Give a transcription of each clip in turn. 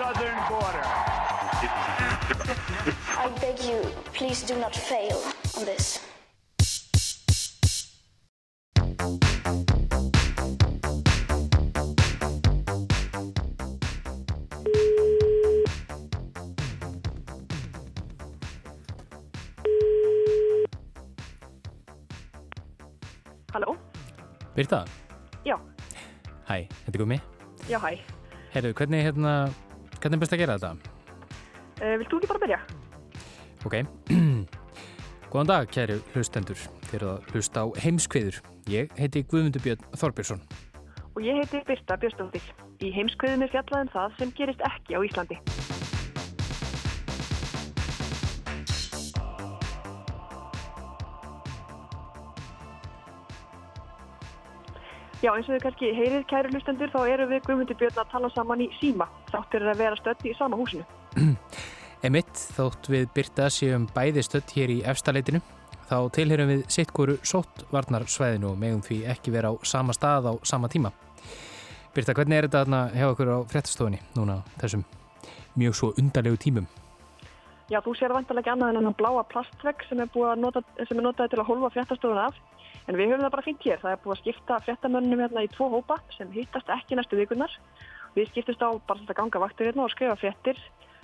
southern border. I beg you, please do not fail on this. Halló? Birta, Já, hæ, þetta er Gumi. já, hæ. Herru, hvernig, hérna, hvernig er best að gera þetta? Uh, vilt þú ekki bara byrja? Ok, góðan dag kæru hlustendur, þið eru að hlusta á heimskviður. Ég heiti Guðmundur Björn Þorbjörnsson. Og ég heiti Birta Björnstóttir. Í heimskveðum er fjallaðum það sem gerist ekki á Íslandi. Já, eins og þið kannski heyrið kæru hlustendur, þá eru við Guðmundur Björn að tala saman í síma. Þáttur að vera stödd í sama húsinu. Emitt, þótt við Birta séum bæði stödd hér í efstaleitinu, þá tilherum við sitt hverju sóttvarnarsvæðinu og megum því ekki vera á sama stað á sama tíma. Birta, hvernig er þetta þarna hjá okkur á fréttastofunni núna þessum mjög svo undarlegu tímum? Já, þú sér vantilega ekki annað en hann bláa plastvegg sem er, nota, sem er notaði til að holfa fréttastofuna af. En við höfum það bara fint hér. Það er búið að skipta fréttamönnum hérna í tvo hópa sem hittast ekki næstu vikunar. Við skiptust á bara að ganga vaktur hérna og skrifa fréttir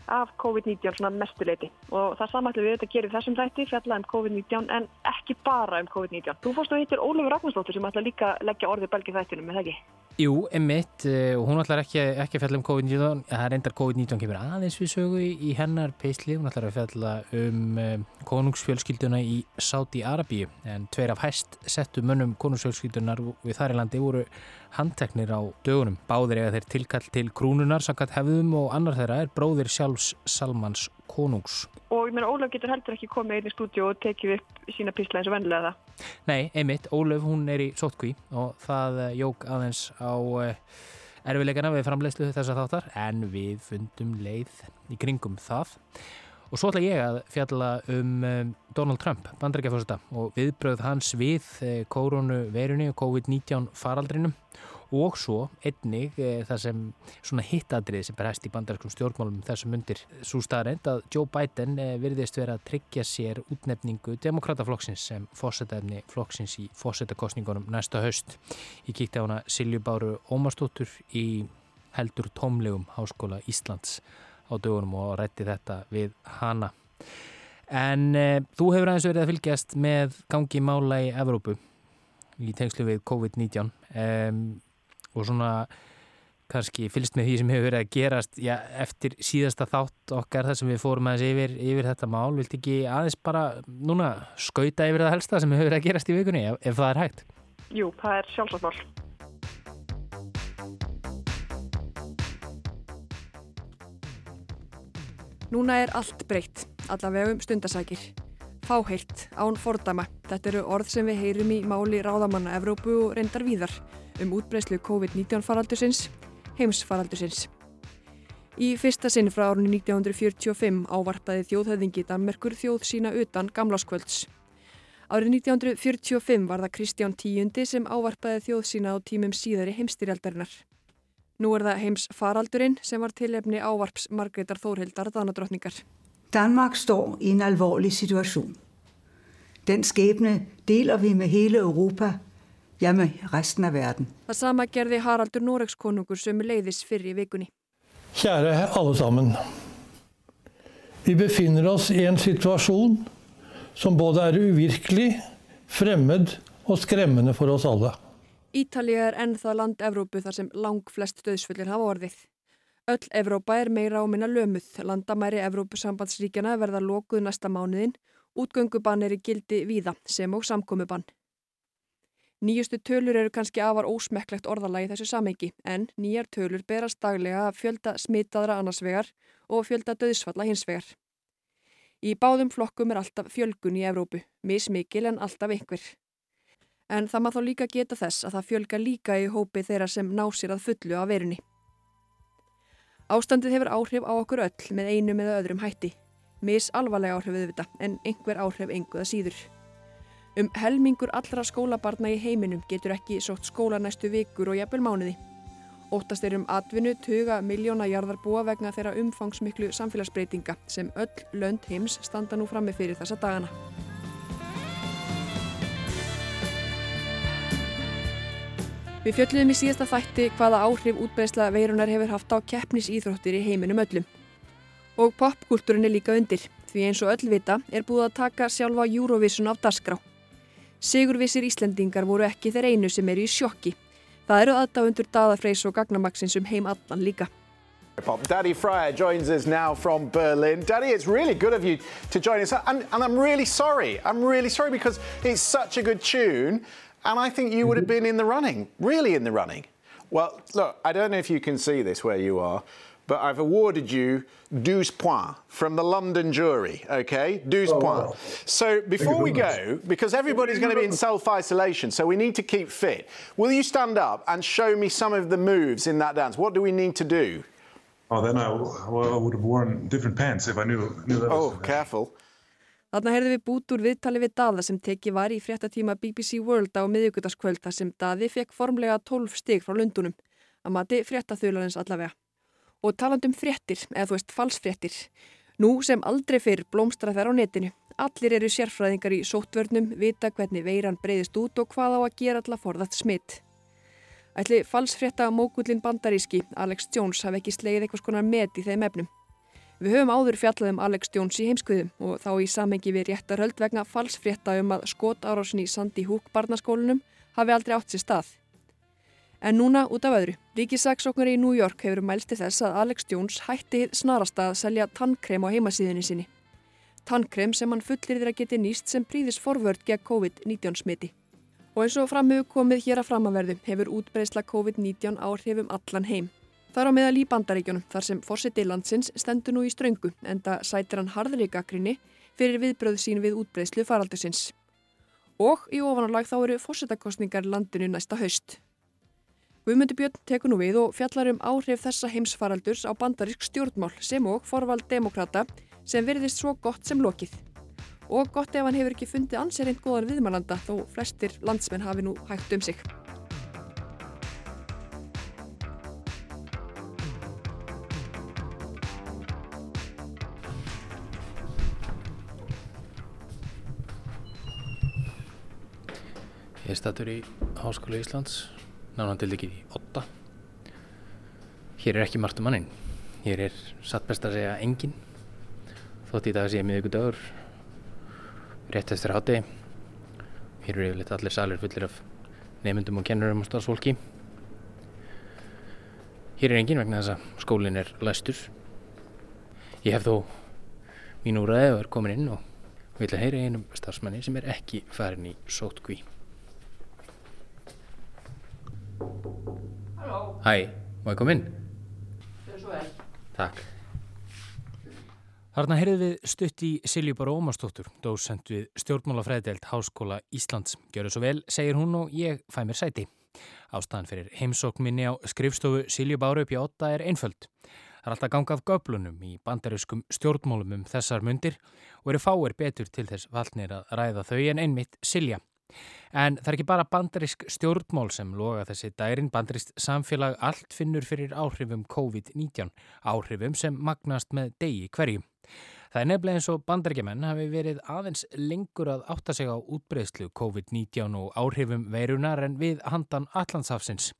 af COVID-19 svona mestuleiti. Og það samætlu við þetta gerir þessum þætti, fjalla um COVID-19 en ekki bara um COVID-19. Þú fórst og hittir Ólafur Ragnarsdóttir sem ætla líka að leggja orðið belgið þættinum, er það ekki? Jú, emitt, og hún ætlar ekki, ekki að fjalla um COVID-19, það er endar COVID-19 kemur aðeins við sögu í, hennar peisli, hún ætlar að fjalla um um konungsfjölskylduna í Sáti-Arabíu, en tveir af hæst settu mönnum konungsfjölskyldunar við þar í landi voru handteknir á dögunum. Báðir eiga þeir tilkall til krúnunar, sangat hefðum og annar þeirra er bróðir sjálfs Salmans konungs. Og ég meina Ólaf getur heldur ekki komið inn í stúdíu og tekið upp sína písla eins og vennilega það. Nei, einmitt, Ólöf hún er í sótkví og það eh, jók aðeins á uh, erfileikana við framleiðslu þessa þáttar en við fundum leið í kringum það. Og svo ætla ég að fjalla um um Donald Trump, bandarækjafósita og viðbröð hans við uh, koronaveirunni og COVID-19 faraldrinum. Og svo einnig e, það sem svona hittadrið sem er hægt í bandaræskum stjórnmálum þessum undir. Svo staðrænt að Joe Biden e, virðist vera að tryggja sér útnefningu demokrataflokksins sem fósettæfni flokksins í fósettakostningunum næsta haust. Ég kíkti á hana Silju Báru Ómarsdóttur í heldur tómlegum Háskóla Íslands á dögunum og rætti þetta við hana. En e, þú hefur aðeins verið að fylgjast með gangi mála í Evrópu í tengslu við COVID-19 um, og svona kannski fylgst með því sem hefur verið að gerast já, eftir síðasta þátt okkar þar sem við fórum aðeins yfir, yfir þetta mál vilt ekki aðeins bara núna skauta yfir það helsta sem hefur verið að gerast í vikunni ef, ef það er hægt? Jú, það er sjálfsagt mál. Núna er allt breytt, allavega um stundasækir. Fáheilt, án fordæma. Þetta eru orð sem við heyrum í máli ráðamanna Evrópu og reyndar víðar um útbreyslu COVID-19 faraldursins, heimsfaraldursins. Í fyrsta sinn frá árunni 1945 ávarpaði þjóðhöfðingi Danmerkur þjóð sína utan gamláskvölds. Árið 1945 var það Kristján Tíundi sem ávarpaði þjóð sína á tímum síðari heimstyrjaldarinnar. Nú er það heims faraldurinn sem var tilefni ávarps Margreðar Þórhildar Danadrottningar. Danmark står i en alvorlig situation. Den skæbne deler vi med hele Europa, ja med resten af verden. Það sama gerði Haraldur Noregskonungur sem leiðis fyrir í vikunni. Kjære alle sammen. Vi befinner oss i en situasjon som både er uvirkelig, fremmed og skremmende for oss alle. Ítalija er enn það land Evrópu þar sem lang flest döðsfullir hafa orðið. Öll Evrópa er meira á minna lömuð. Landamæri Evrópusambandsríkjana verða lokuð næsta mánuðin. Útgöngubann er í gildi víða sem og samkomibann. Nýjustu tölur eru kannski afar ósmekklegt orðalagi þessu samengi en nýjar tölur berast daglega að fjölda smitaðra annarsvegar og fjölda döðsfalla hinsvegar. Í báðum flokkum er alltaf fjölgun í Evrópu, mismikil en alltaf einhver. En það maður þá líka geta þess að það fjölga líka í hópi þeirra sem ná sér að fullu af verunni. Ástandið hefur áhrif á okkur öll með einum eða öðrum hætti. Mis alvarlega áhrif við þetta en einhver áhrif einhverða síður. Um helmingur allra skólabarna í heiminum getur ekki sótt skóla næstu vikur og jafnvel mánuði. Óttast er um atvinnu tuga miljóna jarðarbúa vegna þeirra umfangsmiklu samfélagsbreytinga sem öll lönd heims standa nú frammi fyrir þessa dagana. Við fjöldluðum í síðasta þætti hvaða áhrif útbreysla veirunar hefur haft á keppnisýþróttir í heiminum öllum. Og popkultúrin er líka undir, því eins og öll vita er búið að taka sjálfa Eurovision af dasgrá. Sigurvissir Íslendingar voru ekki þeir einu sem eru í sjokki. Það eru aðdáðundur daðafreys og gagnamaksins um heim allan líka. Daddy Fryer joins us now from Berlin. Daddy, it's really good of you to join us. And, and, I'm really sorry. I'm really sorry because it's such a good tune. And I think you would have mm-hmm. been in the running, really in the running. Well, look, I don't know if you can see this where you are, but I've awarded you 12 points from the London jury, okay? 12 oh, points. Wow. So before we go, because everybody's going to be in self-isolation, so we need to keep fit, will you stand up and show me some of the moves in that dance? What do we need to do? Oh, then I, well, I would have worn different pants if I knew, knew that Oh, careful. Þarna heyrðum við bút úr viðtali við Daða sem teki var í fréttatíma BBC World á miðugudaskvöld þar sem Daði fekk formlega 12 stig frá Lundunum, að mati fréttaþularins allavega. Og talandum fréttir, eða þú veist falsfréttir, nú sem aldrei fyrr blómstra þær á netinu. Allir eru sérfræðingar í sóttvörnum, vita hvernig veiran breyðist út og hvað á að gera alla forðat smitt. Ætli falsfrétta mókullin bandaríski, Alex Jones, hafi ekki slegið eitthvað skonar met í þeim efnum. Við höfum áður fjallaðum Alex Jones í heimskviðum og þá í samhengi við réttarhöld vegna falsfrétta um að skot árásin í Sandy Hook barnaskólinum hafi aldrei átt sér stað. En núna út af öðru. Ríkisaksóknari í New York hefur mælst til þess að Alex Jones hætti snarast að selja tannkrem á heimasíðinni sinni. Tannkrem sem hann fullir að geti nýst sem príðis forvörd gegn COVID-19 smiti. Og eins og framöfu komið hér að framaverðu hefur útbreysla COVID-19 áhrifum allan heim. Það er á meðal í bandaríkjónum þar sem fórseti landsins stendur nú í ströngu en það sætir hann harðri gaggrinni fyrir viðbröð sín við útbreyslu faraldusins. Og í ofanarlag þá eru fórsetakostningar landinu næsta haust. Guðmundur Björn tekur nú við og fjallar um áhrif þessa heimsfaraldurs á bandarísk stjórnmál sem og forvald demokrata sem verðist svo gott sem lokið. Og gott ef hann hefur ekki fundið anserind góðan viðmælanda þó flestir landsmenn hafi nú hægt um sig. Ég er statur í Háskóla Íslands ekki í 8 hér er ekki margt um mannin hér er satt best að segja engin þótt í dag sé ég miður ykkur dagur rétt eftir hátti hér eru yfirleitt allir salir fullir af nefndum og kennurum og starfsfólki. Hér er engin vegna þess að skólinn er læstur. Ég hef þó mín úræði og er komin inn og vil að heyra einum starfsmanni sem er ekki farin í sótkví Hæ, má ég koma inn? Fyrir svo vel. Takk. Þarna heyrðum við stutt í Siljubar Ómarsdóttur, dósend við stjórnmálafræðdelt Háskóla Íslands. Gjör það svo vel, segir hún og ég fæ mér sæti. Ástæðan fyrir heimsókminni á skrifstofu Siljubar upp í 8 er einföld. Það er alltaf gangað göblunum í bandariskum stjórnmálum um þessar mundir og eru fáir betur til þess valdnir að ræða þau en einmitt Silja. En það er ekki bara bandarisk stjórnmál sem loga þessi dærin, bandarist samfélag allt finnur fyrir áhrifum COVID-19, áhrifum sem magnast með degi hverju. Það er nefnilega eins og bandaríkjaman hafi verið aðeins lengur að átta sig á útbreyslu COVID-19 og áhrifum veirunar en við handan Allandsafsins.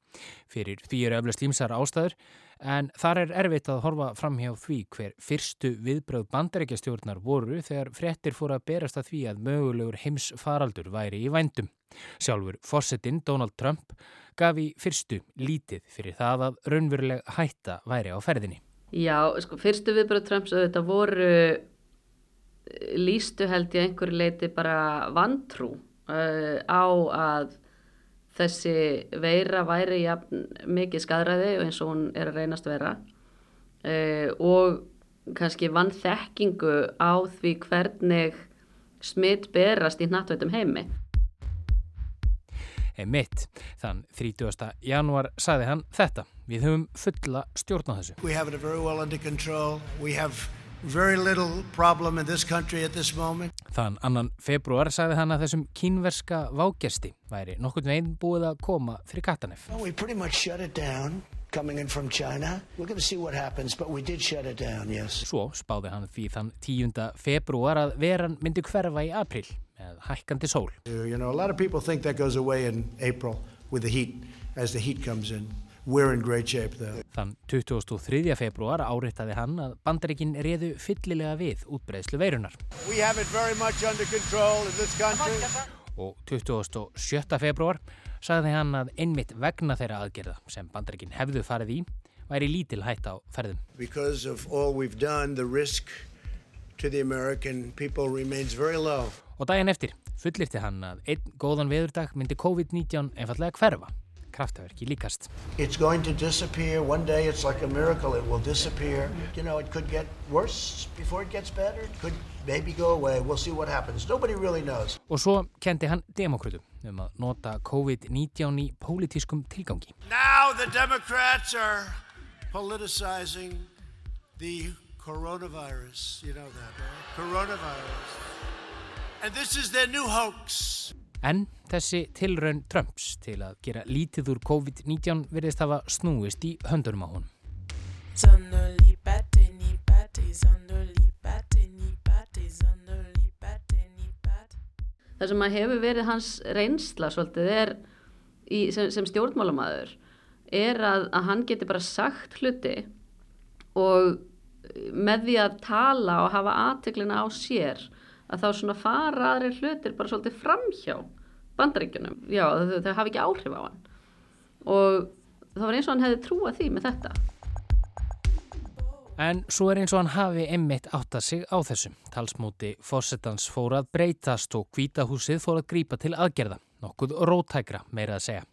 Fyrir því eru öflust ímsar ástæður en þar er erfitt að horfa fram hjá því hver fyrstu viðbröð bandaríkjastjórnar voru þegar frettir fór að berast að því að mögulegur heims faraldur væri í vændum. Sjálfur fórsetin Donald Trump gaf í fyrstu lítið fyrir það að raunveruleg hætta væri á ferðinni. Já, sko, fyrstu viðbröð Trumps auðvitað voru lístu held ég einhverju leiti bara vantrú uh, á að þessi veira væri ja, mikið skadræði eins og hún er að reynast vera uh, og kannski vann þekkingu á því hvernig smitt berast í nattveitum heimi. Mitt, þann 30. janúar saði hann þetta. Við höfum fulla stjórn á þessu. Þann annan februar sagði hann að þessum kínverska vágjasti væri nokkurn veginn búið að koma fyrir Katanef. Well, we pretty much shut it down coming in from China. We're going to see what happens, but we did shut it down, yes. Svo spáði hann því þann 10. februar að veran myndi hverfa í april með hækkandi sól. You know, Þann 23. februar áreittaði hann að bandaríkin reðu fyllilega við útbreðslu veirunar. We have it very much under control in this country. Og 27. februar sagði hann að einmitt vegna þeirra aðgerða sem bandaríkin hefðu farið í væri lítil hætt á ferðum. Because of all we've done, the risk to the American people remains very low. Og daginn eftir fullirti hann að einn góðan veðurdag myndi COVID-19 einfallega hverfa. Kraftaverki líkast. It's going to disappear. One day it's like a miracle. It will disappear. You know, it could get worse before it gets better. It could maybe go away. We'll see what happens. Nobody really knows. Og svo kendi hann demokrutum um að nota COVID-19 í pólitískum tilgangi. Now the Democrats are politicizing the coronavirus. You know that, right? Coronavirus. And this is their new hoax. En þessi tilraun Trumps til að gera lítið úr COVID-19 verðist hafa snúist í höndunum á honum. Það sem að hefur verið hans reynsla svolítið er í, sem, sem stjórnmálamæður er að, að hann geti bara sagt hluti og með því að tala og hafa aðteglina á sér að þá svona fara aðri hlutir bara svolítið framhjá bandaríkjunum, já þau, þau hafi ekki áhrif á hann og það var eins og hann hefði trúað því með þetta En svo er eins og hann hafi emmitt átt að sig á þessum. Talsmóti fórsetans fór að breytast og kvítahúsið fór að grípa til aðgerða. Nokkuð rótækra meira að segja.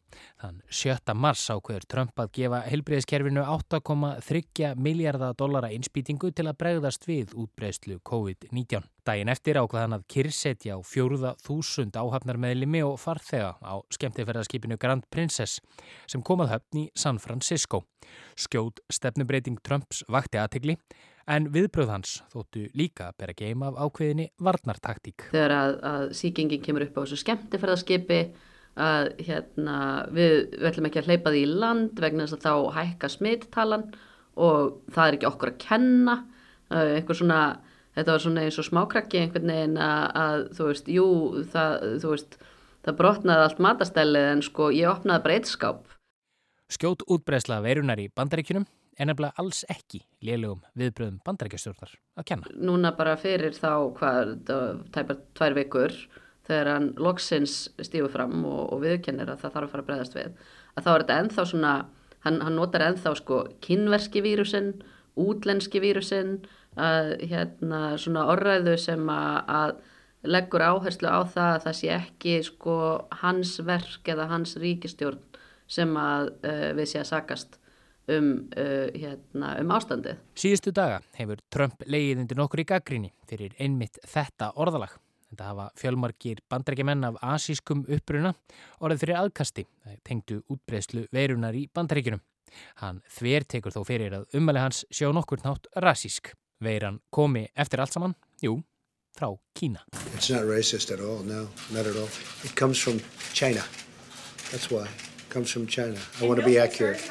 Þann 7. mars ákveður Trump að gefa heilbreyðskerfinu 8,3 miljardar dollara innspýtingu til að bregðast við útbreyðslu COVID-19. Dægin eftir ákveðan að kyrsetja á fjóruða þúsund áhafnarmeðlimi og farþega á skemmtifærðarskipinu Grand Princess sem komað höfn í San Francisco. Skjóð stefnubreiting Trumps vakti aðtegli en viðbröð hans þóttu líka að bera geim af ákveðinni varnartaktík. Þegar að, að síkingin kemur upp á þessu skemmtifærðarskipi að hérna, við, við ætlum ekki að hleypa því í land vegna þess að þá hækka smittalan og það er ekki okkur að kenna einhver svona, þetta var svona eins og smákrakki einhvern veginn að, að þú veist, jú, það, þú veist það brotnaði allt matastælið en sko ég opnaði bara eitt skáp Skjót útbreysla veirunar í bandaríkunum en nefnilega alls ekki lélugum viðbröðum bandaríkjastjórnar að kenna. Núna bara fyrir þá hvað, tæpar tvær vikur þegar hann loksins stífur fram og, og viðkennir að það þarf að fara að breyðast við að þá er þetta enþá svona hann, hann notar enþá sko kynverski vírusinn, útlenski vírusinn að hérna svona orðræðu sem að, að leggur áherslu á það að það sé ekki sko hans verk eða hans ríkistjórn sem að uh, við sé að sakast um, uh, hérna, um ástandið. Síðustu daga hefur Trump leiðið undir nokkur í gaggríni fyrir einmitt þetta orðalag. Þetta hafa fjölmarkir bandrækjumenn af asískum uppruna orðið fyrir aðkasti tengdu útbreyslu veirunar í bandrækjunum. Hann þver tekur þó fyrir að umæli hans sjá nokkur nátt rasísk. Veiran komi eftir allt saman, jú, frá Kína. It's not racist at all, no, not at all. It comes from China. That's why. It comes from China. I want to be accurate.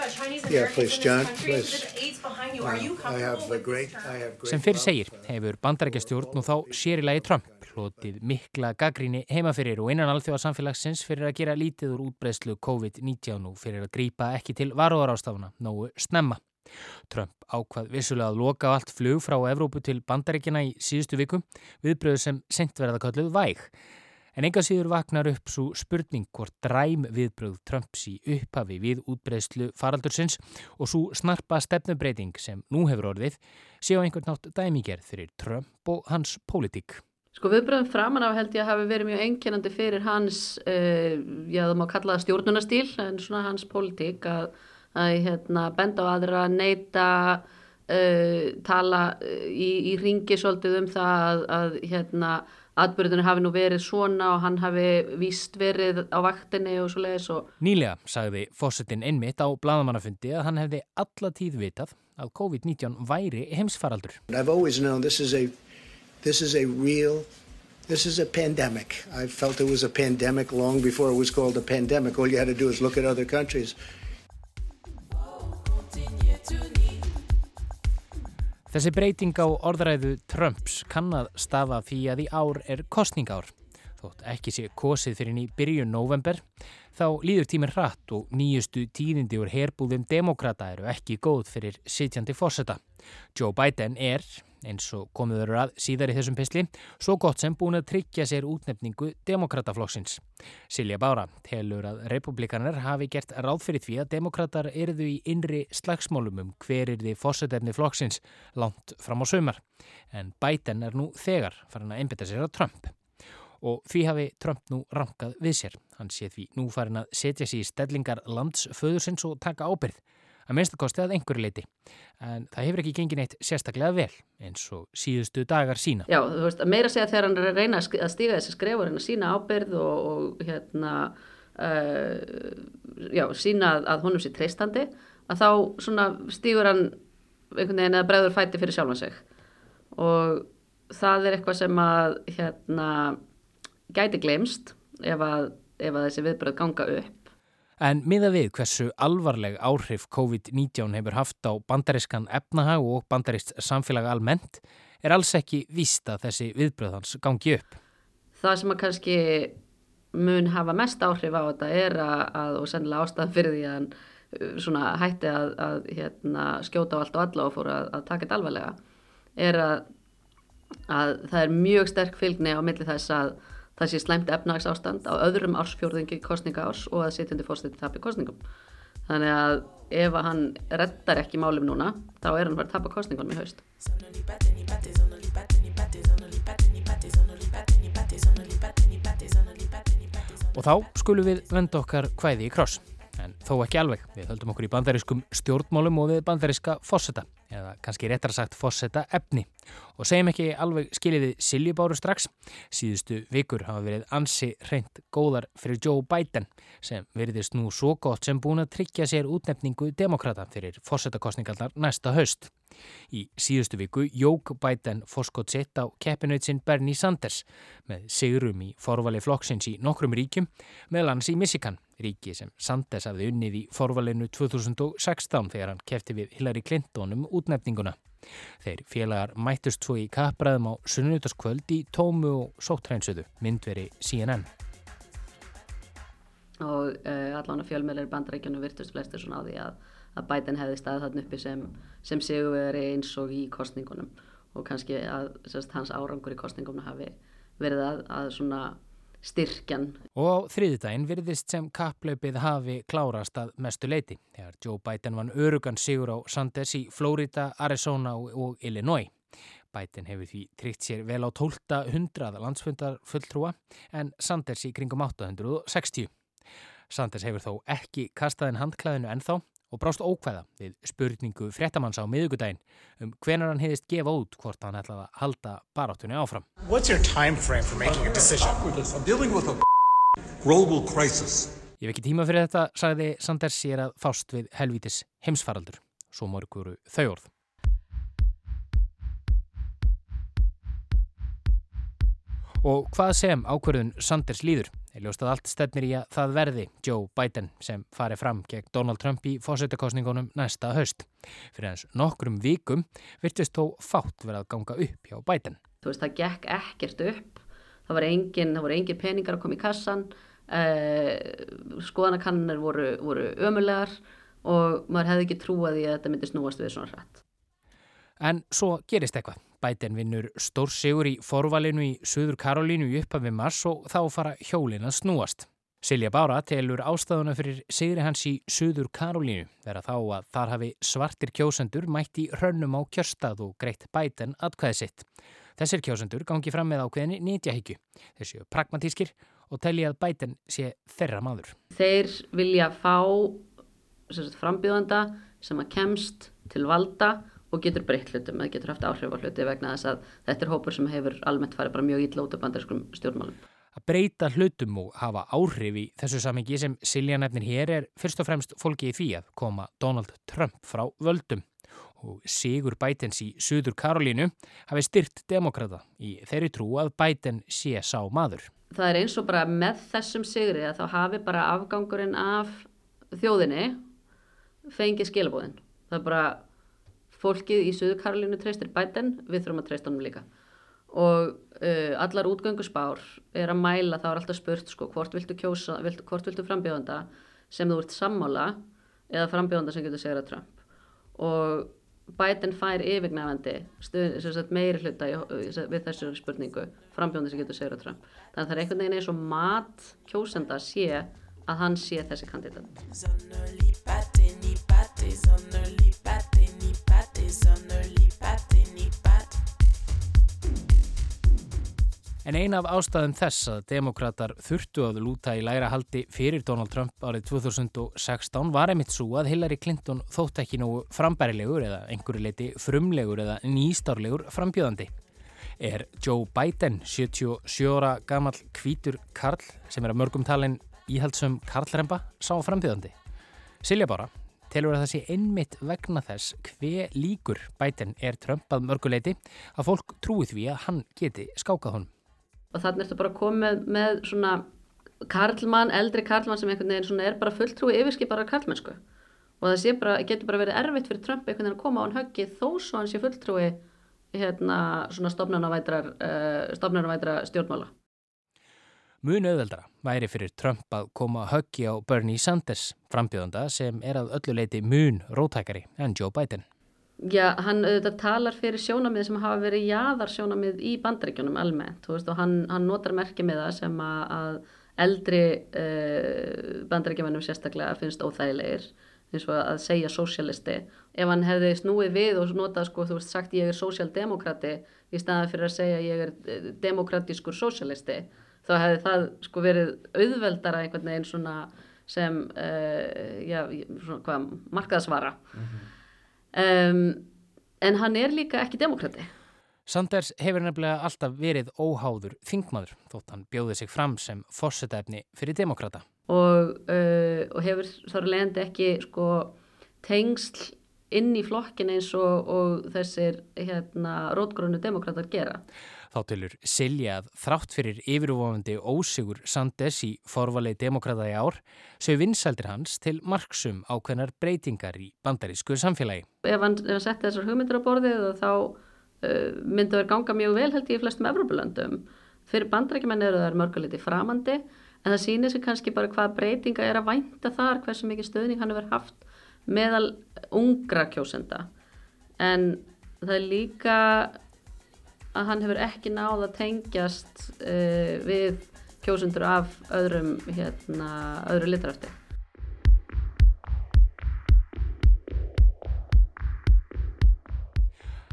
Yeah, please, John, please. I have a great, I have great Sem fyrir segir hefur bandarækjastjórn og þá sérilagi Trump hlotið mikla gaggríni heimafyrir og innan alþjóðarsamfélagsins fyrir að gera lítið úr útbreyslu COVID-19 og fyrir að grípa ekki til varúðarástafuna nógu snemma. Trump ákvað vissulega að loka allt flug frá Evrópu til bandaríkjana í síðustu viku viðbröðu sem sent verða kölluð væg. En enga síður vaknar upp svo spurning hvort dræm viðbröð Trumps í upphafi við útbreyslu faraldursins og svo snarpa stefnubreiting sem nú hefur orðið sé á einhvern nátt dæmigerð fyrir Trump og hans pólitík. Sko viðbröðum framan af held ég að hafi verið mjög einkennandi fyrir hans, uh, já það má kalla það stjórnunastíl, en svona hans pólitík að, að hérna, benda á aðra, neyta, uh, tala í, í ringi svolítið um það að, að hérna, atbyrðinu hafi nú verið svona og hann hafi víst verið á vaktinni og svo leiðis og... Nýlega sagði fósettin einmitt á bladamannafundi að hann hefði alla tíð vitað að COVID-19 væri heimsfaraldur. I've always known this is a, this is a real, this is a pandemic. I felt it was a pandemic long before it was called a pandemic. All you had to do is look at other countries. Þessi breyting á orðræðu Trumps kann að stafa því að í ár er kostningár. Þótt ekki sé kosið fyrir ný byrjun november, þá líður tíminn hratt og nýjustu tíðindi úr herbúðum demokrata eru ekki góð fyrir sitjandi fórseta. Joe Biden er, eins og komiður að síðar í þessum pisli, svo gott sem búin að tryggja sér útnefningu demokrataflokksins. Silja Bára telur að republikanar hafi gert ráð fyrir því að demokrater erðu í innri slagsmálum um hver er því fórsetefni flokksins langt fram á sömar. En Biden er nú þegar farin að einbita sér á Trump. Og því hafi Trump nú rankað við sér. Hann sé því nú farin að setja sér í stellingar landsföðursins og taka ábyrð að minnstakosti að einhverju leiti. En það hefur ekki gengið neitt sérstaklega vel eins og síðustu dagar sína. Já, þú veist, að meira segja þegar hann er að reyna að stíga þessi skref og reyna að sína ábyrð og, og hérna, uh, já, sína að, að honum sé treystandi, að þá svona stígur hann einhvern veginn eða bregður fæti fyrir sjálfan sig. Og það er eitthvað sem að, hérna, gæti glemst ef að, ef að þessi viðbröð ganga upp. En miða við hversu alvarleg áhrif COVID-19 hefur haft á bandarískan efnahag og bandaríst samfélag almennt er alls ekki víst að þessi viðbröðans gangi upp. Það sem að kannski mun hafa mest áhrif á þetta er að, að og sennilega ástæðan fyrir því að hann svona hætti að, að hérna, skjóta á allt og alla og fór að, að taka þetta alvarlega er að, að það er mjög sterk fylgni á milli þess að það sé slæmt efnagsástand á öðrum ársfjórðingi kostninga árs og að sitjandi fórstætti tapi kostningum. Þannig að ef að hann reddar ekki málum núna, þá er hann bara að tapa kostningunum í haust. Og þá skulum við venda okkar hvæði í kross. En þó ekki alveg, við höldum okkur í bandarískum stjórnmálum og við bandaríska fósetta, eða kannski réttar sagt fósetta efni. Og segjum ekki alveg skiljiði Siljubáru strax, síðustu vikur hafa verið ansi reynd góðar fyrir Joe Biden sem veriðist nú svo gott sem búin að tryggja sér útnefningu demokrata fyrir fósettakostningallar næsta haust. Í síðustu viku jók Biden fórskot sitt á keppinautsinn Bernie Sanders með sigurum í forvali flokksins í nokkrum ríkjum, meðal hans í Michigan, ríki sem Sanders hafði unnið í forvalinu 2016 þegar hann kefti við Hillary Clinton um útnefninguna. Þeir félagar mættust svo í kappræðum á sunnutaskvöld í tómu og sóttrænsuðu myndveri CNN. Og uh, allan að fjölmjölir bandarækjunum virtust flestir svona á því að að Biden hefði staðið þarna uppi sem, sem sigurveri eins og í kostningunum og kannski að sérst, hans árangur í kostningunum hafi verið að, að svona styrkjan. Og á þriðdægin virðist sem kapplaupið hafi klárast að mestu leiti þegar Joe Biden vann örugan sigur á Sanders í Florida, Arizona og, Illinois. Biden hefur því tryggt sér vel á 12. hundrað landsfundar fulltrúa en Sanders í kringum 860. Sanders hefur þó ekki kastaðin handklæðinu ennþá og brást ókvæða við spurningu fréttamanns á miðugudaginn um hvenar hann hefðist gefa út hvort hann ætlaði að halda baráttunni áfram. What's your time frame for making a decision? I'm dealing with a global crisis. Ég hef ekki tíma fyrir þetta, sagði Sanders sér að fást við helvítis heimsfaraldur. Svo morguru þau orð. Og hvað sem ákverðun Sanders líður er ljóst að allt stefnir í að það verði Joe Biden sem fari fram gegn Donald Trump í fósættakostningunum næsta höst. Fyrir hans nokkrum vikum virtist þó fátt verið að ganga upp hjá Biden. Þú veist, það gekk ekkert upp. Það voru engin, engin peningar að koma í kassan, eh, skoðanakannir voru, voru ömulegar og maður hefði ekki trúið í að þetta myndi snúast við svona hrætt. En svo gerist eitthvað. Biden vinnur stór sigur í forvalinu í Suður Karolínu í upphafi mars og þá fara hjólin að snúast. Silja Bára telur ástæðuna fyrir sigri hans í Suður Karolínu vera þá að þar hafi svartir kjósendur mætt í hrönnum á kjörstað og greitt Biden atkvæði sitt. Þessir kjósendur gangi fram með ákveðinni nýtjahyggju. Séu pragmatískir og telli að Biden sé þeirra maður. Þeir vilja fá sagt, frambjóðanda sem að kemst til valda og getur breytt hlutum eða getur haft áhrif á hluti vegna þess að þetta er hópur sem hefur almennt farið bara mjög ítla út af bandariskum stjórnmálum. Að breyta hlutum og hafa áhrif í þessu samengi sem Silja nefnir hér er fyrst og fremst fólki í því að koma Donald Trump frá völdum og Sigur Bidens í Suður Karolínu hafi styrt demokrata í þeirri trú að Biden sé sá maður. Það er eins og bara með þessum sigri að þá hafi bara afgangurinn af þjóðinni fengið skilabóðin. Það er bara fólkið í Suður Karolínu treystir Biden, við þurfum að treysta honum líka. Og uh, allar útgönguspár er að mæla, þá er alltaf spurt sko, hvort viltu kjósa, viltu, hvort viltu frambjóðanda sem þú ert sammála eða frambjóðanda sem getur segrað Trump. Og Biden fær yfirgnafandi meiri hluta í, við þessu spurningu frambjóðanda sem getur segrað Trump. Þannig að það er einhvern veginn eins og mat kjósenda sé að hann sé þessi kandidat En ein af ástæðum þess að demokrater þurftu að lúta í læra haldi fyrir Donald Trump árið 2016 var einmitt svo að Hillary Clinton þótt ekki nógu frambærilegur eða einhverju leiti frumlegur eða nýstárlegur frambjöðandi. Er Joe Biden, 77 ára gammal kvítur Karl sem er að mörgum talin íhaldsum Karlremba, sá frambjöðandi? Silja bara, telur að það sé einmitt vegna þess hve líkur Biden er Trump að mörguleiti að fólk trúi því að hann geti skákað honum og þannig ertu bara að koma með, svona karlmann, eldri karlmann sem einhvern veginn svona er bara fulltrúi yfirskipara karlmennsku og það bara, getur bara verið erfitt fyrir Trump einhvern veginn að koma á hann höggi þó svo hann sé fulltrúi hérna svona stofnarnavætra uh, stjórnmála. Mún auðveldra væri fyrir Trump að koma höggi á Bernie Sanders frambjöðanda sem er að öllu leiti mun rótækari en Joe Biden. Já, hann auðvitað talar fyrir sjónamið sem hafa verið jáðar sjónamið í bandaríkjunum almennt, veist, og hann, hann notar merkið með það sem að, að eldri uh, bandaríkjumennum sérstaklega finnst óþægilegir, eins og að segja sósialisti. Ef hann hefði snúið við og notað, sko, þú veist, sagt ég er sósialdemokrati í staðan fyrir að segja ég er eh, demokratískur sósialisti, þá hefði það, sko, verið auðveldara einhvern veginn svona sem, uh, já, svona, hvað, markaðsvara. Mm -hmm. Um, en hann er líka ekki demokrati. Sanders hefur nefnilega alltaf verið óháður þingmaður þótt hann bjóði sig fram sem fórsetæfni fyrir demokrata. Og, uh, og hefur þar leðandi ekki sko, tengsl inn í flokkin eins og, og þessir hérna, rótgrónu demokrater gera. Þá tilur Silja að þrátt fyrir yfirvofandi ósigur Sandes í forvalið demokrata í ár sög vinsældir hans til marksum ákveðnar breytingar í bandarísku samfélagi. Ef hann, setti þessar hugmyndir á borðið þá uh, myndi það ganga mjög vel held ég í flestum Evropalöndum. Fyrir bandarækjumenn eru það mörguleiti framandi en það sýnir sig kannski bara hvað breytinga er að vænta þar, hversu mikið stöðning hann hefur haft meðal ungra kjósenda. En það er líka að hann hefur ekki náð að tengjast uh, við kjósundur af öðrum hérna, öðru litrafti.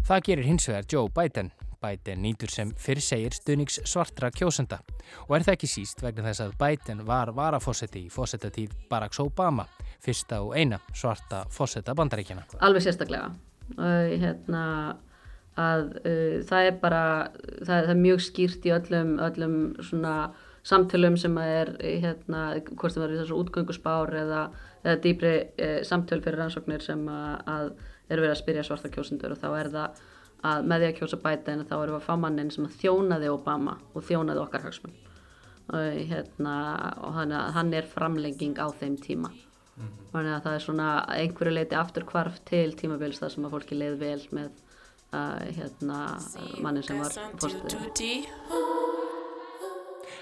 Það gerir hins vegar Joe Biden. Biden nýtur sem fyrir segir stuðnings svartra kjósenda og er það ekki síst vegna þess að Biden var varafósetti í fósettatíð Barack Obama, fyrsta og eina svarta fósetta bandaríkjana. Alveg sérstaklega. Hérna að uh, það er bara það, það er mjög skýrt í öllum, öllum svona samtölum sem er hérna, hvort það verður þessu útgönguspár eða, eða dýbri eh, samtöl fyrir rannsóknir sem að, að eru verið að spyrja svarta kjósundur og þá er það að með því að kjósa bæta en þá við að fá mannin sem þjónaði Obama og þjónaði okkar hagsmunn og, hérna, og hann, hann er framlenging á þeim tíma mm -hmm. þannig að það er svona einhverju leiti aftur kvarf til tímabils þar sem að fólki leið vel með uh, hérna, manni sem var fórstuði.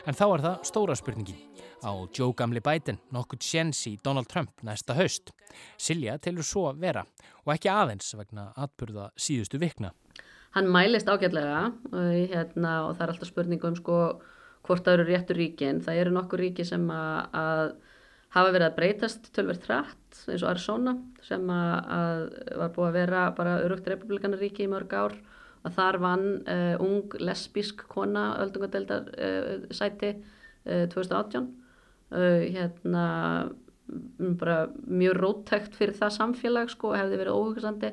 En þá er það stóra spurningin. Á Joe Gamli Biden nokkuð séns í Donald Trump næsta haust. Silja tilur svo að vera og ekki aðeins vegna atbyrða síðustu vikna. Hann mælist ágætlega hérna, og það er alltaf spurningum sko, hvort það eru réttur ríkin. Það eru nokkur ríki sem að, að hafa verið að breytast tölverð trætt eins og Arizona sem að, að var búið að vera bara örugt republikanaríki í mörg ár. Að þar vann uh, ung lesbísk kona öldungadeildar uh, sæti uh, 2018 hérna bara mjög róttækt fyrir það samfélag sko hefði verið óhugsandi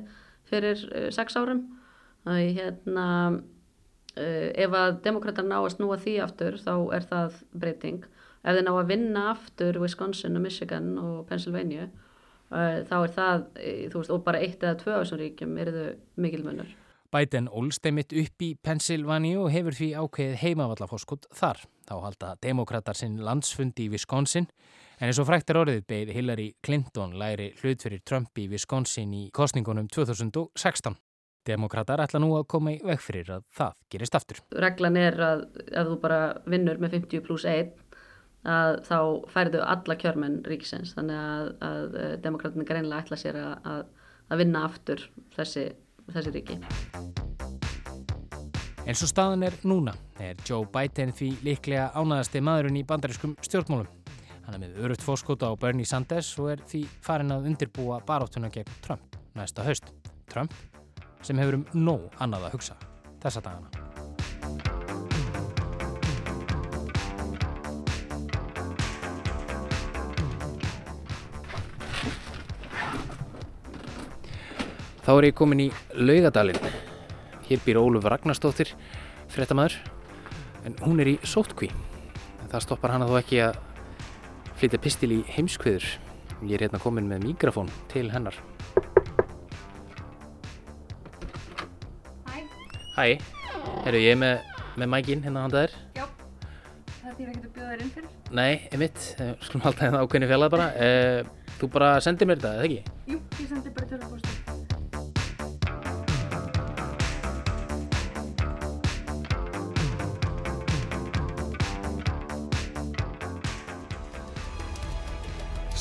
fyrir sex árum. Hérna ef að demokrater ná að snúa því aftur þá er það breyting ef þeir ná að vinna aftur Wisconsin og Michigan og Pennsylvania þá er það, þú veist, og bara eitt eða tvö á þessum ríkjum er þau mikil munur Biden ólst einmitt upp í Pennsylvania og hefur því ákveðið heimavallafoskut þar. Þá halda demokrater sinn landsfundi í Wisconsin en eins og fræktar orðið beigð Hillary Clinton læri hlut fyrir Trump í Wisconsin í kostningunum 2016. Demokrater ætla nú að koma í veg fyrir að það gerist aftur. Reglan er að ef þú bara vinnur með 50 pluss 1 að þá færðu alla kjörmenn ríkisins þannig að, að eh, demokraterna greinlega ætla sér að, að vinna aftur þessi þessi ríki. En svo staðan er núna er Joe Biden því líklega ánaðasti maðurinn í bandarískum stjórnmálum. Hann er með öruft fórskóta á Bernie Sanders og er því farin að undirbúa baráttuna gegn Trump næsta haust. Trump sem hefur um nóg annað að hugsa þessa dagana. Þá er ég komin í Laugadalinn. Hér býr Óluf Ragnarstóttir, frettamæður, en hún er í sótkví. En það stoppar hana þó ekki að flytja pistil í heimskviður. Ég er hérna komin með mikrofón til hennar. Hæ. Hæ, herru ég er með, með mækin hérna handaðir. Já, það er því að við getum bjóðað þér inn fyrir. Nei, emitt, skulum halda hérna ákveðinu fjallað bara. Uh, þú bara sendir mér þetta, eða ekki? Jú, ég sendir bara tölvupósti.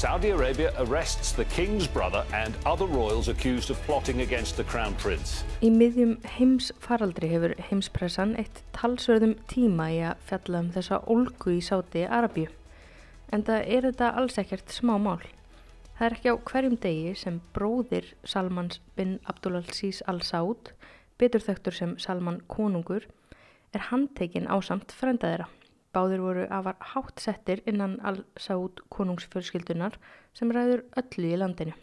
Saudi Arabia arrests the king's brother and other royals accused of plotting against the crown prince. Í miðjum heimsfaraldri hefur heimspressan eitt talsverðum tíma í að fjalla um þessa olgu í Sáti Arabíu. En það er þetta alls ekkert smá mál. Það er ekki á hverjum degi sem bróðir Salmans bin Abdulaziz al-Saud, betur þögtur sem Salman konungur, er handtekinn á samt frendaðira. Báðir voru afar hátt settir innan al-Saud konungsfjölskyldunar sem ræður öllu í landinu.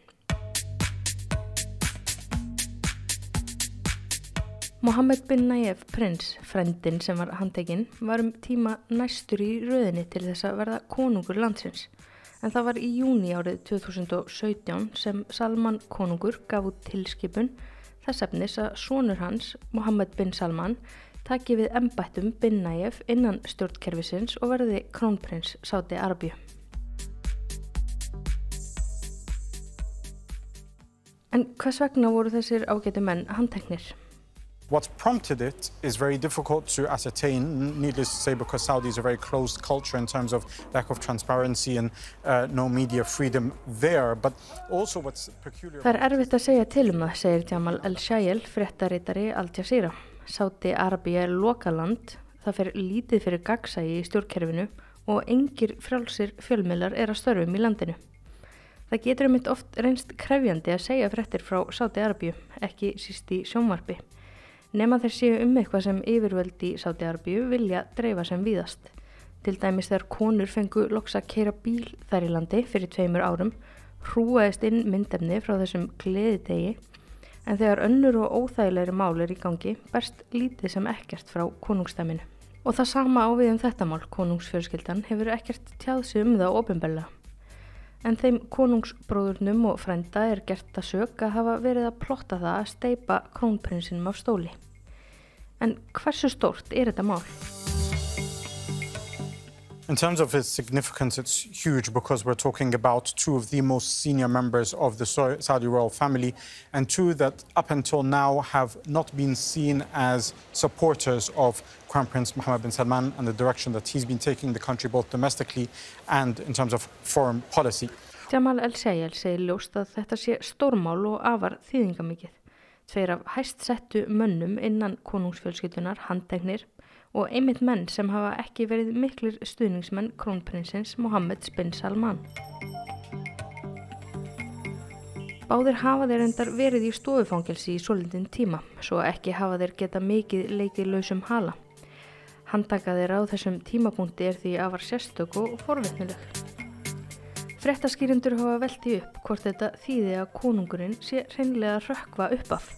Mohammed bin Nayef prins, frendin sem var handtekinn, var um tíma næstur í rauðinni til þess að verða konungur landsins. En það var í júni árið 2017 sem Salman konungur gaf út tilskipun þess efnis að sonur hans, Mohammed bin Salman, taki við embættum bin Nayef innan stjórnkerfisins og verði krónprins Sáti Arabíu. En hvers vegna voru þessir ágætu menn handteknir? What's prompted it is very difficult to ascertain, needless to say, because Saudi is a very closed culture in terms of lack of transparency and uh, no media freedom there. But also what's peculiar... Það er erfitt að segja til um það, segir Jamal El-Shayel, fréttaritari Al Jazeera. Sáti Arabíu er lokaland, það fer lítið fyrir gagsægi í stjórnkerfinu og engir frálsir fjölmiðlar er að störfum í landinu. Það getur um eitt oft reynst krefjandi að segja fréttir frá Sáti Arabíu, ekki síst í sjónvarpi. Nefna þeir séu um eitthvað sem yfirvöldi Sáti Arabíu vilja dreifa sem víðast. Til dæmis þegar konur fengu loks að keira bíl þær í landi fyrir tveimur árum, hrúaðist inn myndefni frá þessum gleðitegi en þegar önnur og óþægilegri mál er í gangi berst lítið sem ekkert frá konungstæminu. Og það sama ávið um þetta mál, konungsfjörskildan, hefur ekkert tjáð sig um það ofinbella. En þeim konungsbróðurnum og frænda er gert að sög að hafa verið að plotta það að steipa krónprinsinum af stóli. En hversu stórt er þetta mál? In terms of its significance, it's huge because we're talking about two of the most senior members of the Saudi royal family and two that up until now have not been seen as supporters of Crown Prince Mohammed bin Salman and the direction that he's been taking the country both domestically and in terms of foreign policy. Jamal El-Sayel segir ljóst að þetta sé stórmál og afar þýðingamikið. Tveir af hæst settu mönnum innan konungsfjölskytunar handtegnir og einmitt menn sem hafa ekki verið miklir stuðningsmenn krónprinsins Mohammed bin Salman. Báðir hafa þeir endar verið í stofufangelsi í solindin tíma, svo ekki hafa þeir geta mikið leikið lausum hala. Handtaka þeirra á þessum tímapunkti er því afar sérstök og forvittnileg. Frettaskýrindur hafa velti upp hvort þetta þýði að konungurinn sé hreinlega rökkva upp af.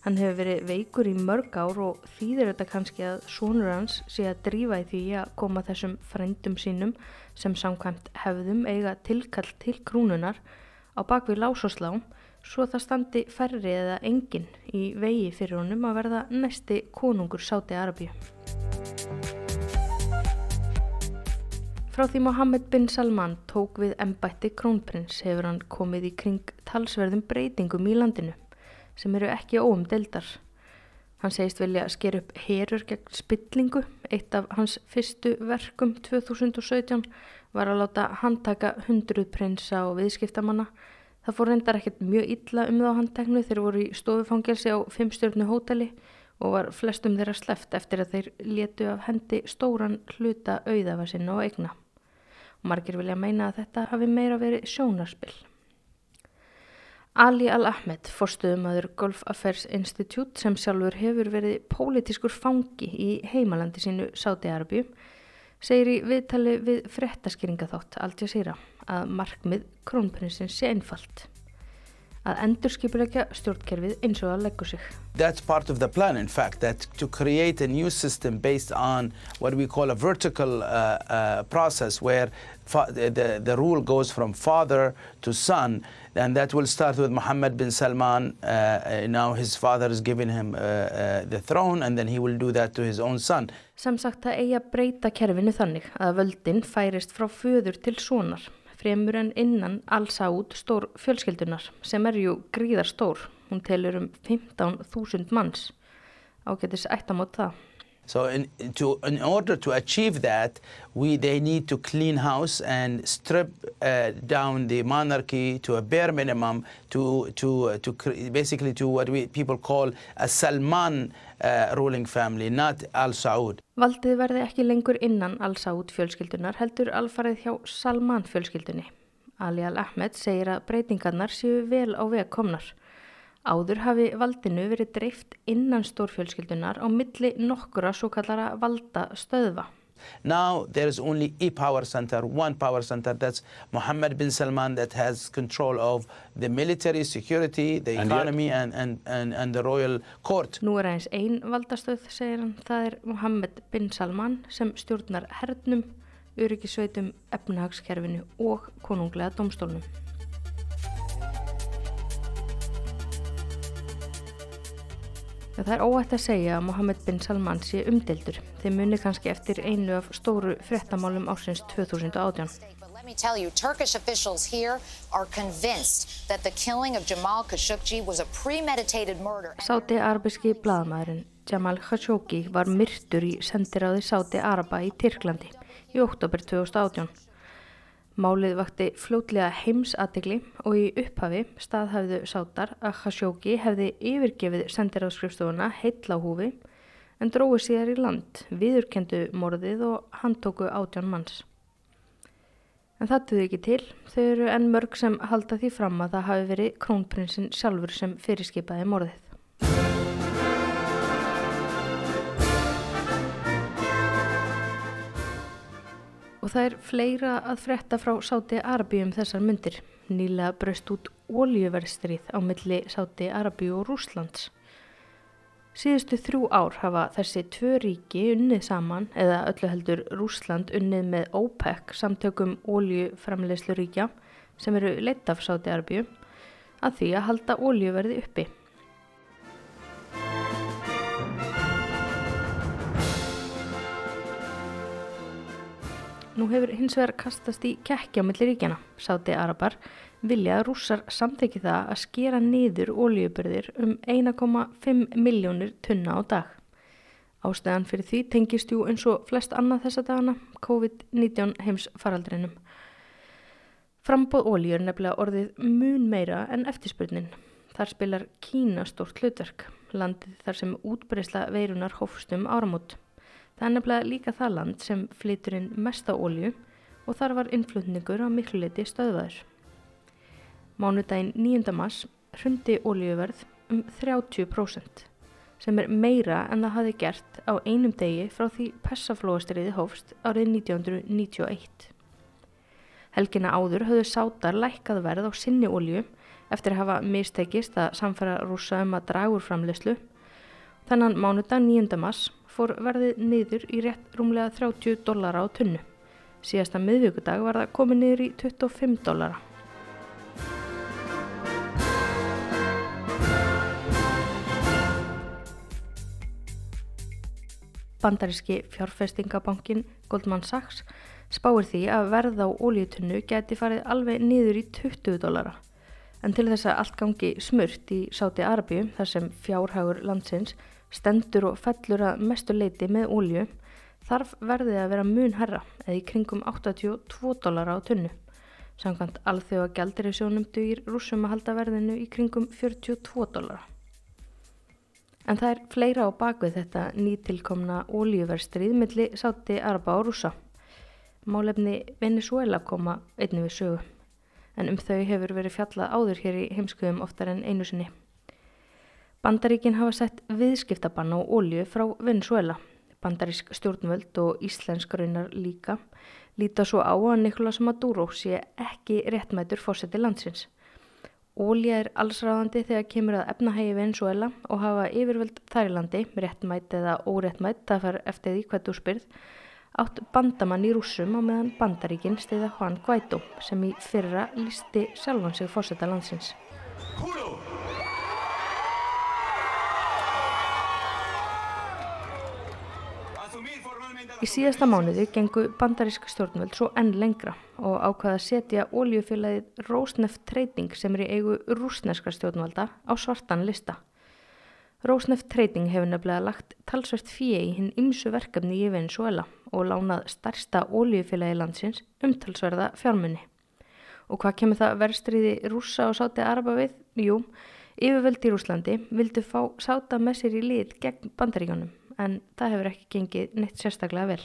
Hann hefur verið veikur í mörg ár og þýðir þetta kannski að sonur hans sé að drífa í því að koma þessum frendum sínum sem samkvæmt hefðum eiga tilkall til krúnunar á bakvið lásoslá svo það standi færri eða engin í vegi fyrir honum að verða næsti konungur sáti Arabíu. Frá því Mohammed bin Salman tók við embætti krónprins hefur hann komið í kring talsverðum breytingum í landinu sem eru ekki óumdeldar. Hann segist vilja sker upp herur gegn spillingu. Eitt af hans fyrstu verkum 2017 var að láta handtaka hundruð prinsa og viðskiptamanna. Það fór reyndar ekkert mjög illa um þá handteknu þeir voru í stofufangelsi á fimmstjórnu hóteli og var flestum þeirra sleft eftir að þeir letu af hendi stóran hluta auðafa sinna og eigna. Margir vilja meina að þetta hafi meira verið sjónarspill. Ali Al-Ahmed, forstuðumadur Gulf Affairs Institute sem sjálfur hefur verið pólitískur fangi í heimalandi sínu Sáti-Arabíu, segir í viðtali við frettaskýringaþátt Al Jazeera að markmið krónprinsins sé einfalt. Að endurskipulegja stjórnkerfið eins og að leggur sig. That's part of the plan, in fact, that to create a new system based on what we call a vertical uh, uh, process where the, the rule goes from father to son and that will start with Mohammed bin Salman. Uh, now his father has given him uh, uh, the throne and then he will do that to his own son. Sem sagt að eiga breyta kerfinu þannig að völdin færist frá föður til sonar, fremur en innan át stór fjölskyldunar sem er jú gríðar stór. Hún telur um 15.000 manns. Ágætis ættamót það. So in, to, in order to achieve that, we, they need to clean house and strip uh, down the monarchy to a bare minimum to, to, uh, to basically to what we, people call a Salman uh, ruling family, not Al Saud. Valdið verði ekki lengur innan Al Saud fjölskyldunar heldur alfarið hjá Salman fjölskyldunni. Ali Al-Ahmed segir að breytingarnar séu vel á veg komnar. Áður hafi valdinu verið dreift innan stórfjölskyldunar á milli nokkura svo kallara valda stöðva. Now there is only a power center, one power center, that's Mohammed bin Salman that has control of the military, security, the economy and, and, and, and the royal court. Nú er eins ein valdastöð, segir hann, það er Mohammed bin Salman sem stjórnar hernum, öryggisveitum, efnahagskerfinu og konunglega domstólnum. Það er óætt að segja að Mohammed bin Salman sé umdeldur. Þeir muni kannski eftir einu af stóru frettamálum ásins 2018. Let me tell you, Turkish officials here are convinced that the killing of Jamal Khashoggi was a premeditated murder. Sáti-arabiski bladamæðurinn Jamal Khashoggi var myrtur í sendiráði Sáti-araba í Tyrklandi í oktober 2018. Málið vakti fljótlega heimsatikli og í upphafi staðhæfðu sátar að Khashoggi hefði yfirgefið sendiráðskrifstofuna heitla húfi en dróði síðar í land, viðurkendu morðið og handtóku átján manns. En það duði ekki til, þau eru enn mörg sem halda því fram að það hafi verið krónprinsinn sjálfur sem fyrirskipaði morðið. Og það er fleira að fretta frá Sáti Arabíum þessar myndir. Nýlega braust út ólíuverstrið á milli Sáti Arabíu og Rúslands. Síðustu þrjú ár hafa þessi tvö ríki unnið saman eða öllu heldur Rúsland unnið með OPEC samtökum ólíuframlegsluríkja sem eru leitt af Sáti Arabíu að því að halda ólíuverði uppi. Nú hefur hins vegar kastast í kekkja á milli ríkjana. Sáti Arabar vilja að rússar samþekki það að skera niður ólíubörðir um 1,5 miljónir tunna á dag. Ástæðan fyrir því tengist jú eins og flest annað þessa dagana COVID-19 heims faraldrinum. Frambóð ólíur nefnilega orðið mun meira en eftirspurnin. Þar spilar Kína stórt hlutverk, landið þar sem útbreysla veirunar hófstum áramót. Það er nefnilega líka það land sem flytur inn mesta ólju og þar var innflutningur á miklu leiti stöðvaður. Mánudaginn 9. mars hrundi olíuverð um 30% sem er meira en það hafi gert á einum degi frá því Persaflóastriði hófst árið 1991. Helgina áður höfðu sátar lækkað verð á sinni olju eftir að hafa mistekist að samfæra rúsa um að draga úr framleyslu. Þannan mánudag 9. mass fór verðið niður í rétt rúmlega 30 dollara á tunnu. Síðasta miðvíkudag var það komið niður í 25 dollara. Bandaríski fjárfestingabankin Goldman Sachs spáir því að verð á ólíutunnu geti farið alveg niður í 20 dólara. En til þess að allt gangi smurt í Sáti Arabíu, þar sem fjárhagur landsins stendur og fellur að mestu leiti með ólíu, þarf verðið að vera mun herra eða í kringum 82 dólara á tunnu. Samkvæmt alþjóða gældir í sjónum dugir rúsum að halda verðinu í kringum 42 dólara. En það er fleira á bakvið þetta nýtilkomna ólíuverstrið milli Sáti Araba og rúsa. Málefni Venezuela koma einnig við sögu, en um þau hefur verið fjallað áður hér í heimskuðum oftar en einu sinni. Bandaríkin hafa sett viðskiptabann á ólju frá Venezuela. Bandarísk stjórnvöld og íslensk raunar líka líta svo á að Nicolás Maduro sé ekki réttmætur fósetti landsins. Ólja er allsráðandi þegar kemur að efnahægi Venezuela og hafa yfirvöld þær í landi, réttmætt eða óréttmætt, það far eftir því hvað þú spyrð, átt bandamann í rúsum á meðan bandaríkinn stiða Juan Guaidó sem í fyrra listi sjálfan sig fórseta landsins. Í síðasta mánuði gengu bandarísk stjórnvöld svo enn lengra og ákvaða að setja óljufélagið Rosneft Trading sem er í eigu rúsneska stjórnvalda á svartan lista. Rosneft Trading hefur nefnilega lagt talsvert fíi í hinn ymsu verkefni í Venezuela og lánað starsta óljufélagi landsins umtalsverða fjármunni. Og hvað kemur það verðstriði rúsa og sáti araba við? Jú, yfirvöld í Rúslandi vildu fá sáta með sér í lið gegn bandaríkanum en það hefur ekki gengið neitt sérstaklega vel.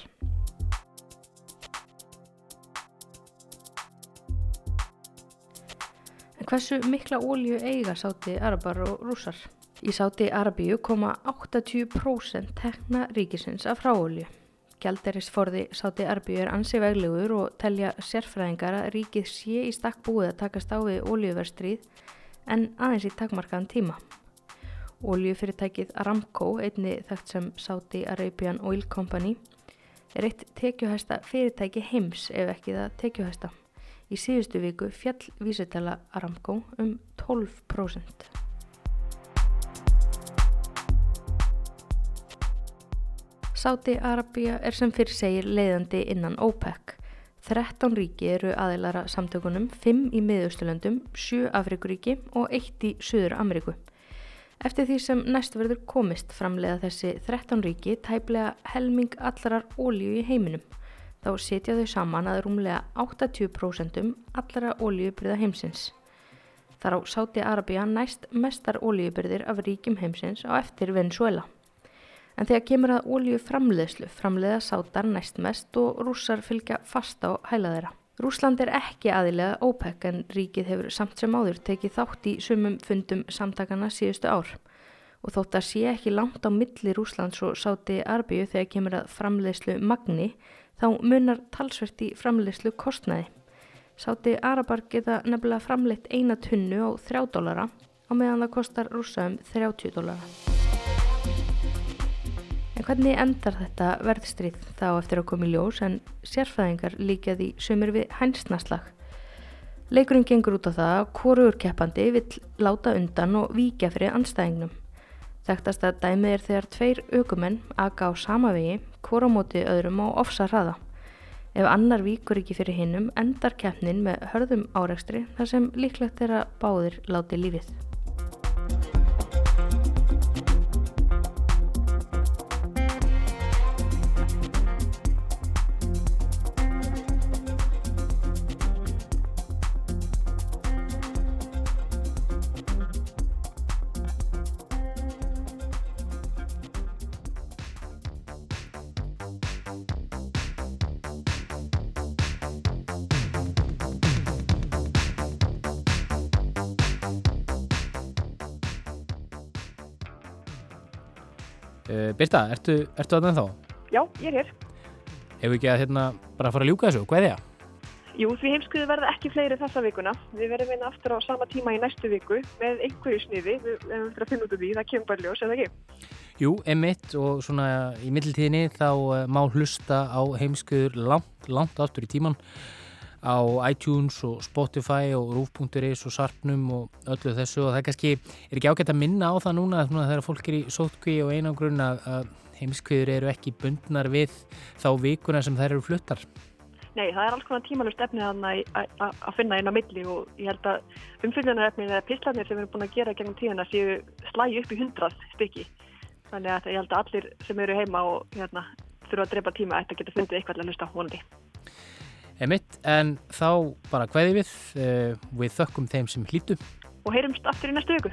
En hversu mikla ólju eiga sáti arabar og rúsar? Í sáti arabíu koma 80% tekna ríkisins af fráólju. Gjalderisforði sáti arbíu er ansi veglegur og telja sérfræðingar að ríkið sé í stakk búið að takast á við óljuverstrið en aðeins í takmarkaðan tíma. Óljufyrirtækið Aramco, einni þekkt sem Saudi Arabian Oil Company, er eitt tekjuhæsta fyrirtæki heims ef ekki það tekjuhæsta. Í síðustu viku fjall vísutela Aramco um 12%. Sáti Arabia er sem fyrir segir leiðandi innan OPEC. 13 ríki eru aðeilara samtökunum, 5 í miðausturlöndum, 7 Afrikuríki og 1 í Suður Ameríku. Eftir því sem næst verður komist framlega þessi 13 ríki tæplega helming allarar ólíu í heiminum. Þá setja þau saman að rúmlega 80% allara ólíubyrða heimsins. Þar á Sáti Arabia næst mestar ólíubyrðir af ríkim heimsins á eftir Venezuela. En þegar kemur að ólíu framleiðslu, framleiða sátar næst mest og rússar fylgja fast á hæla þeirra. Rúsland er ekki aðilega OPEC en ríkið hefur samt sem áður tekið þátt í sumum fundum samtakana síðustu ár. Og þótt að sé ekki langt á milli Rúslands og sáti arbíu þegar kemur að framleiðslu magni, þá munar talsvert í framleiðslu kostnaði. Sáti arabar geta nefnilega framleitt eina tunnu á 3 dólara á meðan það kostar rúsa um 30 dólara. Hvernig endar þetta verðstrið þá eftir að koma í ljós en sérfæðingar líkjaði sömur við hænsnaslag? Leikurinn gengur út á það að hvorur keppandi vill láta undan og víkja fyrir anstæðingnum. Þekktast að dæmið er þegar tveir aukumenn aga á sama vegi, hvora móti öðrum á ofsa hraða. Ef annar víkur ekki fyrir hinnum endar keppnin með hörðum árekstri þar sem líklegt er að báðir láti lífið. Birta, ertu, ertu að þá? Já, ég er hér. Ef við ekki að hérna bara fara að ljúka þessu, hvað er það? Jú, því heimskuðu verða ekki fleiri þessa vikuna. Við verðum einn aftur á sama tíma í næstu viku með einhverju sniði. Við verðum að finna út úr því, það kemur bara ljós, eða ekki? Jú, emitt og svona í middeltíðinni þá uh, má hlusta á heimskuður langt, langt aftur í tíman á iTunes og Spotify og Roof.is og Sarpnum og öllu þessu og það er kannski, er ekki ágætt að minna á það núna þegar fólk er í sótkví og einangrun að, heimskviður eru ekki bundnar við þá vikuna sem þær eru fluttar. Nei, það er alls konar tímalust efni að finna inn á milli og ég held að umfylgjunarefni eða pislarnir sem við erum búin að gera gegnum tíðana séu slægi upp í hundrað stykki. Þannig að ég held að allir sem eru heima og hérna, þurfa að drepa tíma ætti að geta fundið eitthvað að hlusta hónandi. Emitt, en þá bara hvaði við, uh, við þökkum þeim sem hlýtu. Og heyrumst aftur í næstu viku.